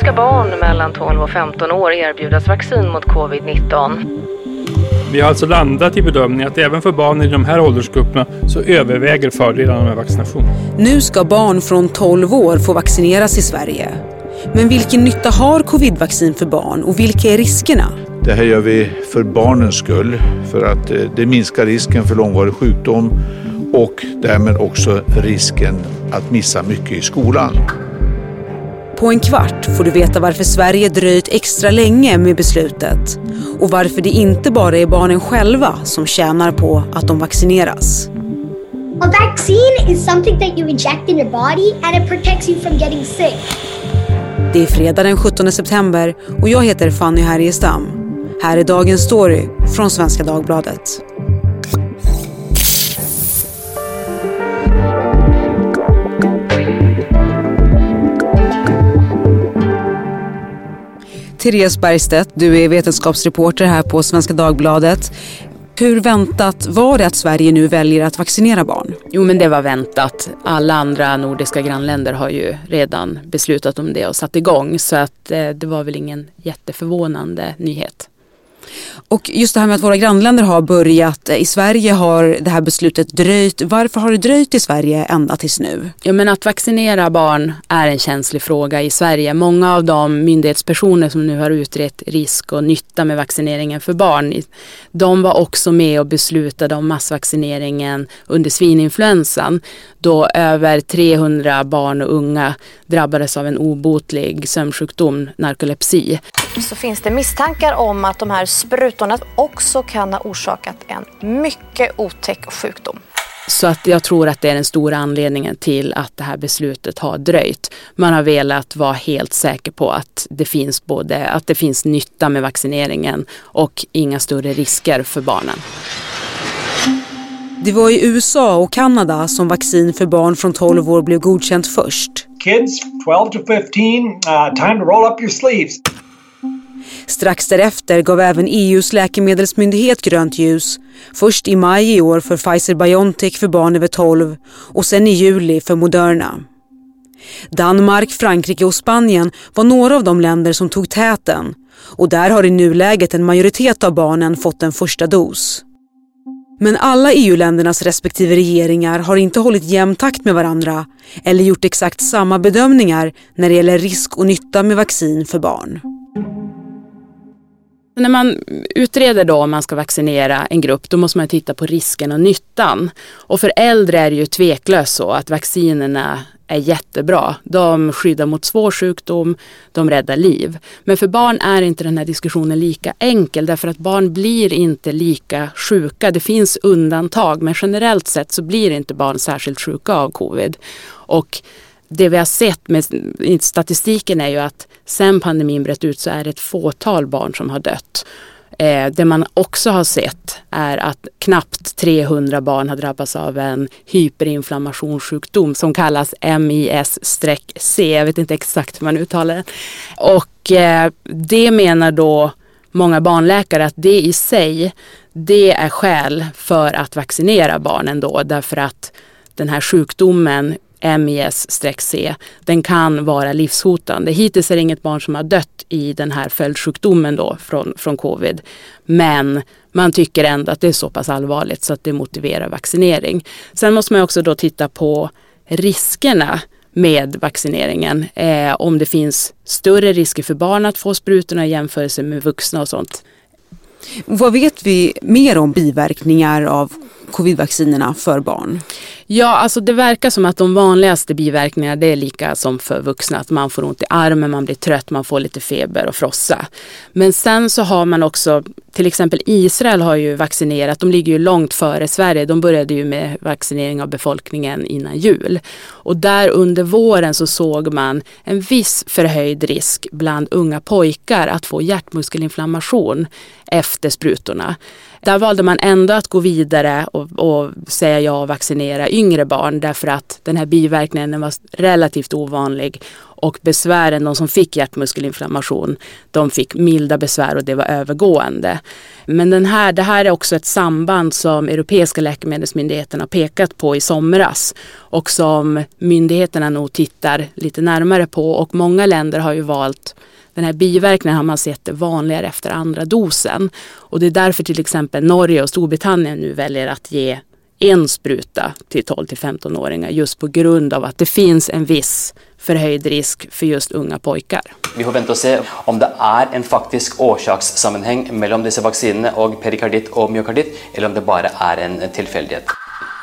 ska barn mellan 12 och 15 år erbjudas vaccin mot covid-19. Vi har alltså landat i bedömningen att även för barn i de här åldersgrupperna så överväger fördelarna med vaccination. Nu ska barn från 12 år få vaccineras i Sverige. Men vilken nytta har covidvaccin för barn och vilka är riskerna? Det här gör vi för barnens skull, för att eh, det minskar risken för långvarig sjukdom och därmed också risken att missa mycket i skolan. På en kvart får du veta varför Sverige dröjt extra länge med beslutet och varför det inte bara är barnen själva som tjänar på att de vaccineras. A vaccine is something that you inject in your body and it protects you from getting sick. Det är fredag den 17 september och jag heter Fanny Härgestam. Här är dagens story från Svenska Dagbladet. Therese Bergstedt, du är vetenskapsreporter här på Svenska Dagbladet. Hur väntat var det att Sverige nu väljer att vaccinera barn? Jo men det var väntat. Alla andra nordiska grannländer har ju redan beslutat om det och satt igång så att eh, det var väl ingen jätteförvånande nyhet. Och just det här med att våra grannländer har börjat. I Sverige har det här beslutet dröjt. Varför har det dröjt i Sverige ända tills nu? Ja, men att vaccinera barn är en känslig fråga i Sverige. Många av de myndighetspersoner som nu har utrett risk och nytta med vaccineringen för barn, de var också med och beslutade om massvaccineringen under svininfluensan då över 300 barn och unga drabbades av en obotlig sömnsjukdom, narkolepsi. Så finns det misstankar om att de här sprutorna också kan ha orsakat en mycket otäck sjukdom. Så att jag tror att det är den stora anledningen till att det här beslutet har dröjt. Man har velat vara helt säker på att det finns både att det finns nytta med vaccineringen och inga större risker för barnen. Det var i USA och Kanada som vaccin för barn från 12 år blev godkänt först. Kids 12 to 15, uh, time to roll up your sleeves. Strax därefter gav även EUs läkemedelsmyndighet grönt ljus. Först i maj i år för Pfizer-Biontech för barn över 12 och sen i juli för Moderna. Danmark, Frankrike och Spanien var några av de länder som tog täten och där har i nuläget en majoritet av barnen fått en första dos. Men alla EU-ländernas respektive regeringar har inte hållit jämn takt med varandra eller gjort exakt samma bedömningar när det gäller risk och nytta med vaccin för barn. När man utreder då om man ska vaccinera en grupp då måste man titta på risken och nyttan. Och för äldre är det ju tveklöst så att vaccinerna är jättebra. De skyddar mot svår sjukdom, de räddar liv. Men för barn är inte den här diskussionen lika enkel därför att barn blir inte lika sjuka. Det finns undantag men generellt sett så blir inte barn särskilt sjuka av covid. Och det vi har sett med statistiken är ju att sen pandemin bröt ut så är det ett fåtal barn som har dött. Eh, det man också har sett är att knappt 300 barn har drabbats av en hyperinflammationssjukdom som kallas MIS-C. Jag vet inte exakt hur man uttalar det. Och eh, det menar då många barnläkare att det i sig, det är skäl för att vaccinera barnen då därför att den här sjukdomen MIS-C, den kan vara livshotande. Hittills är det inget barn som har dött i den här följdsjukdomen då från, från covid. Men man tycker ändå att det är så pass allvarligt så att det motiverar vaccinering. Sen måste man också då titta på riskerna med vaccineringen. Eh, om det finns större risker för barn att få sprutorna i jämförelse med vuxna och sånt. Vad vet vi mer om biverkningar av covidvaccinerna för barn? Ja, alltså det verkar som att de vanligaste biverkningarna det är lika som för vuxna. Att man får ont i armen, man blir trött, man får lite feber och frossa. Men sen så har man också, till exempel Israel har ju vaccinerat, de ligger ju långt före Sverige. De började ju med vaccinering av befolkningen innan jul. Och där under våren så såg man en viss förhöjd risk bland unga pojkar att få hjärtmuskelinflammation efter sprutorna. Där valde man ändå att gå vidare och, och säga ja och vaccinera yngre barn därför att den här biverkningen var relativt ovanlig Och besvären, de som fick hjärtmuskelinflammation, de fick milda besvär och det var övergående. Men den här, det här är också ett samband som Europeiska läkemedelsmyndigheten har pekat på i somras och som myndigheterna nog tittar lite närmare på och många länder har ju valt den här biverkningen har man sett är vanligare efter andra dosen. Och det är därför till exempel Norge och Storbritannien nu väljer att ge en spruta till 12 till 15-åringar just på grund av att det finns en viss förhöjd risk för just unga pojkar. Vi får vänta och se om det är en faktisk orsakssammanhang mellan dessa vacciner och perikardit och myokardit eller om det bara är en tillfällighet.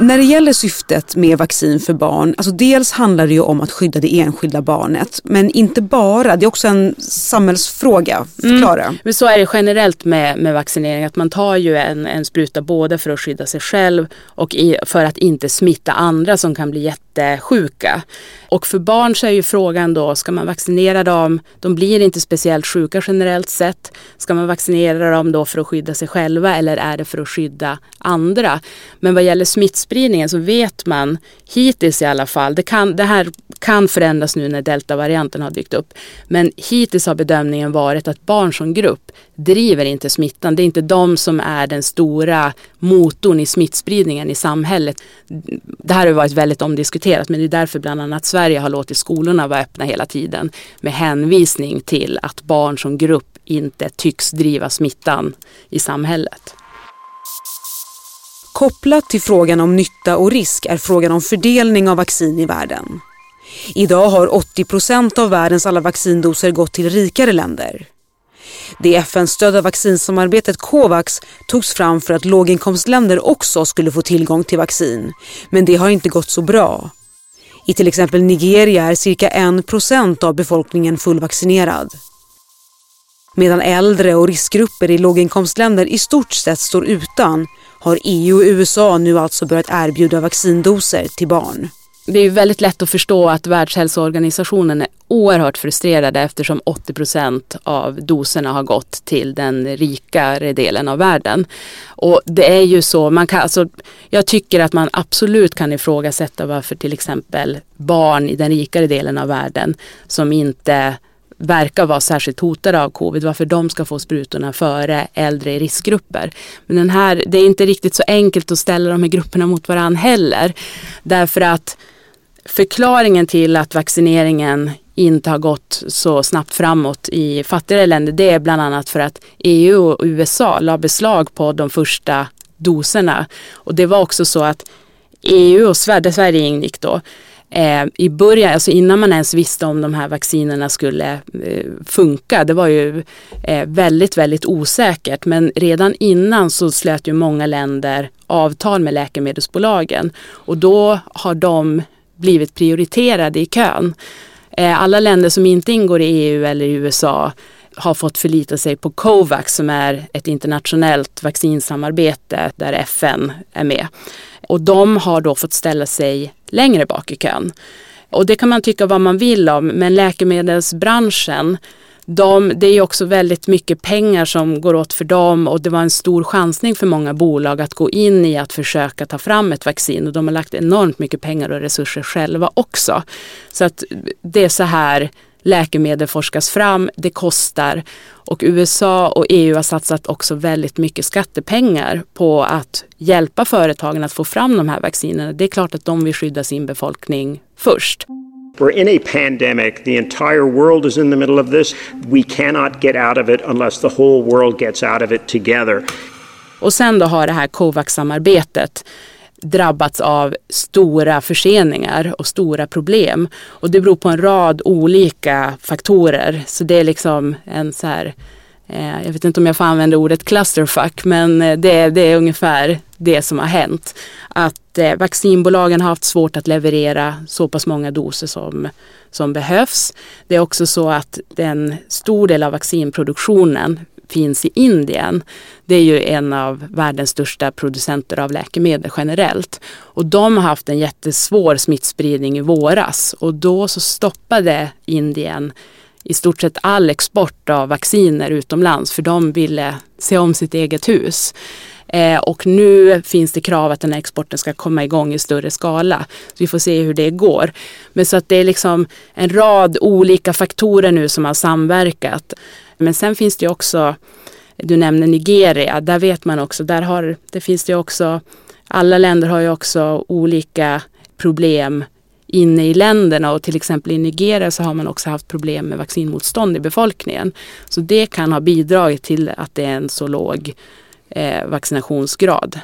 När det gäller syftet med vaccin för barn, alltså dels handlar det ju om att skydda det enskilda barnet, men inte bara, det är också en samhällsfråga. Förklara. Mm. Men så är det generellt med, med vaccinering, att man tar ju en, en spruta både för att skydda sig själv och i, för att inte smitta andra som kan bli jättesjuka. Och för barn så är ju frågan då, ska man vaccinera dem? De blir inte speciellt sjuka generellt sett. Ska man vaccinera dem då för att skydda sig själva eller är det för att skydda andra? Men vad gäller smittspridningen så vet man hittills i alla fall, det, kan, det här kan förändras nu när deltavarianten har dykt upp, men hittills har bedömningen varit att barn som grupp driver inte smittan. Det är inte de som är den stora motorn i smittspridningen i samhället. Det här har varit väldigt omdiskuterat men det är därför bland annat Sverige har låtit skolorna vara öppna hela tiden med hänvisning till att barn som grupp inte tycks driva smittan i samhället. Kopplat till frågan om nytta och risk är frågan om fördelning av vaccin i världen. Idag har 80 procent av världens alla vaccindoser gått till rikare länder. Det FN-stödda vaccinsamarbetet Covax togs fram för att låginkomstländer också skulle få tillgång till vaccin. Men det har inte gått så bra. I till exempel Nigeria är cirka 1 procent av befolkningen fullvaccinerad. Medan äldre och riskgrupper i låginkomstländer i stort sett står utan har EU och USA nu alltså börjat erbjuda vaccindoser till barn. Det är väldigt lätt att förstå att Världshälsoorganisationen är oerhört frustrerade eftersom 80 procent av doserna har gått till den rikare delen av världen. Och det är ju så, man kan, alltså, jag tycker att man absolut kan ifrågasätta varför till exempel barn i den rikare delen av världen som inte verkar vara särskilt hotade av covid, varför de ska få sprutorna före äldre i riskgrupper. Men den här, det är inte riktigt så enkelt att ställa de här grupperna mot varandra heller. Därför att förklaringen till att vaccineringen inte har gått så snabbt framåt i fattigare länder det är bland annat för att EU och USA la beslag på de första doserna. Och det var också så att EU och Sverige, Sverige ingick då, eh, i början, alltså innan man ens visste om de här vaccinerna skulle eh, funka, det var ju eh, väldigt, väldigt osäkert. Men redan innan så slöt ju många länder avtal med läkemedelsbolagen och då har de blivit prioriterade i kön. Eh, alla länder som inte ingår i EU eller i USA har fått förlita sig på Covax som är ett internationellt vaccinsamarbete där FN är med. Och de har då fått ställa sig längre bak i kön. Och det kan man tycka vad man vill om men läkemedelsbranschen de, det är också väldigt mycket pengar som går åt för dem och det var en stor chansning för många bolag att gå in i att försöka ta fram ett vaccin och de har lagt enormt mycket pengar och resurser själva också. Så att det är så här läkemedel forskas fram, det kostar och USA och EU har satsat också väldigt mycket skattepengar på att hjälpa företagen att få fram de här vaccinerna. Det är klart att de vill skydda sin befolkning först. We're in a pandemic. The entire world is in the middle of this. We cannot get out of it unless the whole world gets out of it together. Och sen då har det här COVAX-samarbetet drabbats av stora förseningar och stora problem. Och det beror på en rad olika faktorer. Så det är liksom en så här, eh, jag vet inte om jag får använda ordet clusterfuck, men eh, det, det är ungefär det som har hänt. Att eh, vaccinbolagen har haft svårt att leverera så pass många doser som, som behövs. Det är också så att en stor del av vaccinproduktionen finns i Indien. Det är ju en av världens största producenter av läkemedel generellt. Och de har haft en jättesvår smittspridning i våras och då så stoppade Indien i stort sett all export av vacciner utomlands för de ville se om sitt eget hus. Eh, och nu finns det krav att den här exporten ska komma igång i större skala. Så vi får se hur det går. Men så att det är liksom en rad olika faktorer nu som har samverkat. Men sen finns det också, du nämner Nigeria, där vet man också, där har, det finns det också, alla länder har ju också olika problem inne i länderna och till exempel i Nigeria så har man också haft problem med vaccinmotstånd i befolkningen. Så det kan ha bidragit till att det är en så låg eh, vaccinationsgrad.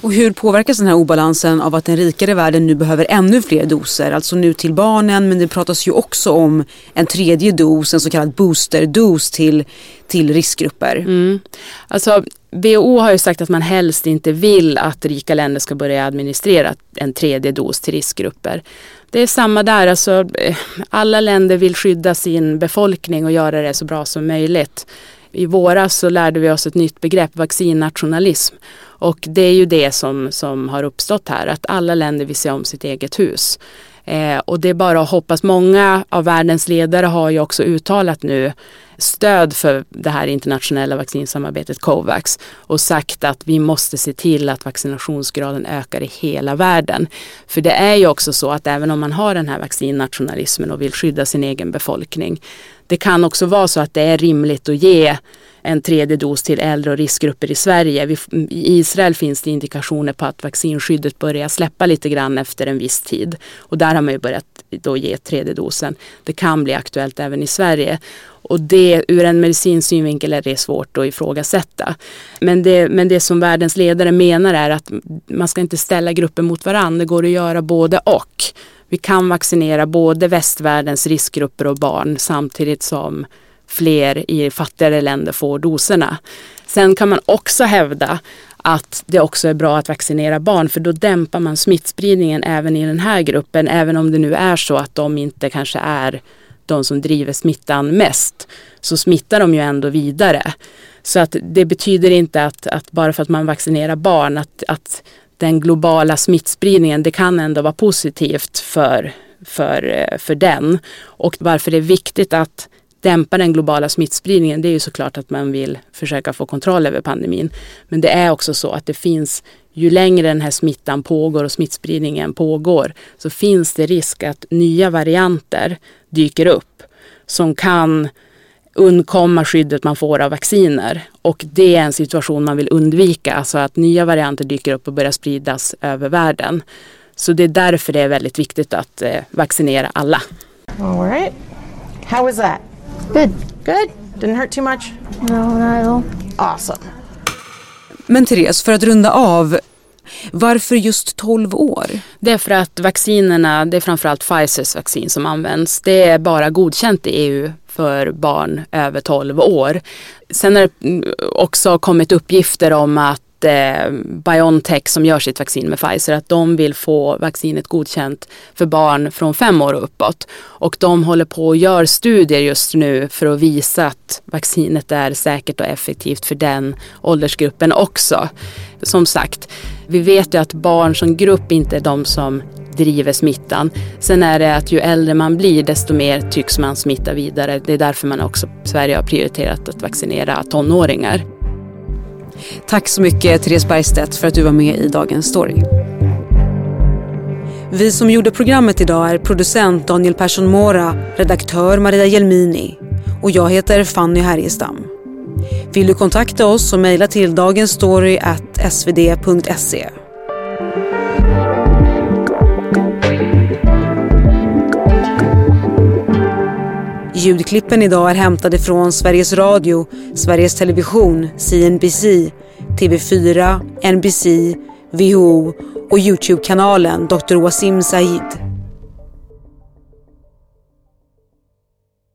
Och hur påverkas den här obalansen av att den rikare världen nu behöver ännu fler doser? Alltså nu till barnen men det pratas ju också om en tredje dos, en så kallad boosterdos till, till riskgrupper. Mm. Alltså WHO har ju sagt att man helst inte vill att rika länder ska börja administrera en tredje dos till riskgrupper. Det är samma där, alltså, eh, alla länder vill skydda sin befolkning och göra det så bra som möjligt. I våras så lärde vi oss ett nytt begrepp, vaccinnationalism. Och det är ju det som, som har uppstått här, att alla länder vill se om sitt eget hus. Eh, och det är bara att hoppas. Många av världens ledare har ju också uttalat nu stöd för det här internationella vaccinsamarbetet Covax och sagt att vi måste se till att vaccinationsgraden ökar i hela världen. För det är ju också så att även om man har den här vaccinnationalismen och vill skydda sin egen befolkning, det kan också vara så att det är rimligt att ge en tredje dos till äldre och riskgrupper i Sverige. I Israel finns det indikationer på att vaccinskyddet börjar släppa lite grann efter en viss tid. Och där har man ju börjat då ge tredje dosen. Det kan bli aktuellt även i Sverige. Och det, ur en medicinsk synvinkel är det svårt att ifrågasätta. Men det, men det som världens ledare menar är att man ska inte ställa grupper mot varandra. Det går att göra både och. Vi kan vaccinera både västvärldens riskgrupper och barn samtidigt som fler i fattigare länder får doserna. Sen kan man också hävda att det också är bra att vaccinera barn för då dämpar man smittspridningen även i den här gruppen. Även om det nu är så att de inte kanske är de som driver smittan mest så smittar de ju ändå vidare. Så att det betyder inte att, att bara för att man vaccinerar barn att, att den globala smittspridningen, det kan ändå vara positivt för, för, eh, för den. Och varför det är viktigt att dämpa den globala smittspridningen det är ju såklart att man vill försöka få kontroll över pandemin. Men det är också så att det finns, ju längre den här smittan pågår och smittspridningen pågår så finns det risk att nya varianter dyker upp som kan undkomma skyddet man får av vacciner. Och det är en situation man vill undvika, alltså att nya varianter dyker upp och börjar spridas över världen. Så det är därför det är väldigt viktigt att eh, vaccinera alla. All right. How was that? Good. Good? Didn't hurt too much? No, not at all. Awesome. Men Therese, för att runda av, varför just 12 år? Det är för att vaccinerna, det är framförallt Pfizers vaccin som används. Det är bara godkänt i EU för barn över 12 år. Sen har det också kommit uppgifter om att eh, Biontech som gör sitt vaccin med Pfizer att de vill få vaccinet godkänt för barn från fem år och uppåt. Och de håller på och gör studier just nu för att visa att vaccinet är säkert och effektivt för den åldersgruppen också. Som sagt, vi vet ju att barn som grupp inte är de som driver smittan. Sen är det att ju äldre man blir desto mer tycks man smitta vidare. Det är därför man också Sverige har prioriterat att vaccinera tonåringar. Tack så mycket Therese Bergstedt för att du var med i Dagens Story. Vi som gjorde programmet idag är producent Daniel Persson Mora, redaktör Maria Jelmini och jag heter Fanny Härgestam. Vill du kontakta oss så mejla till dagensstory.svd.se. Ljudklippen idag är hämtade från Sveriges Radio, Sveriges Television, CNBC, TV4, NBC, WHO och Youtube-kanalen Dr. Wasim Said.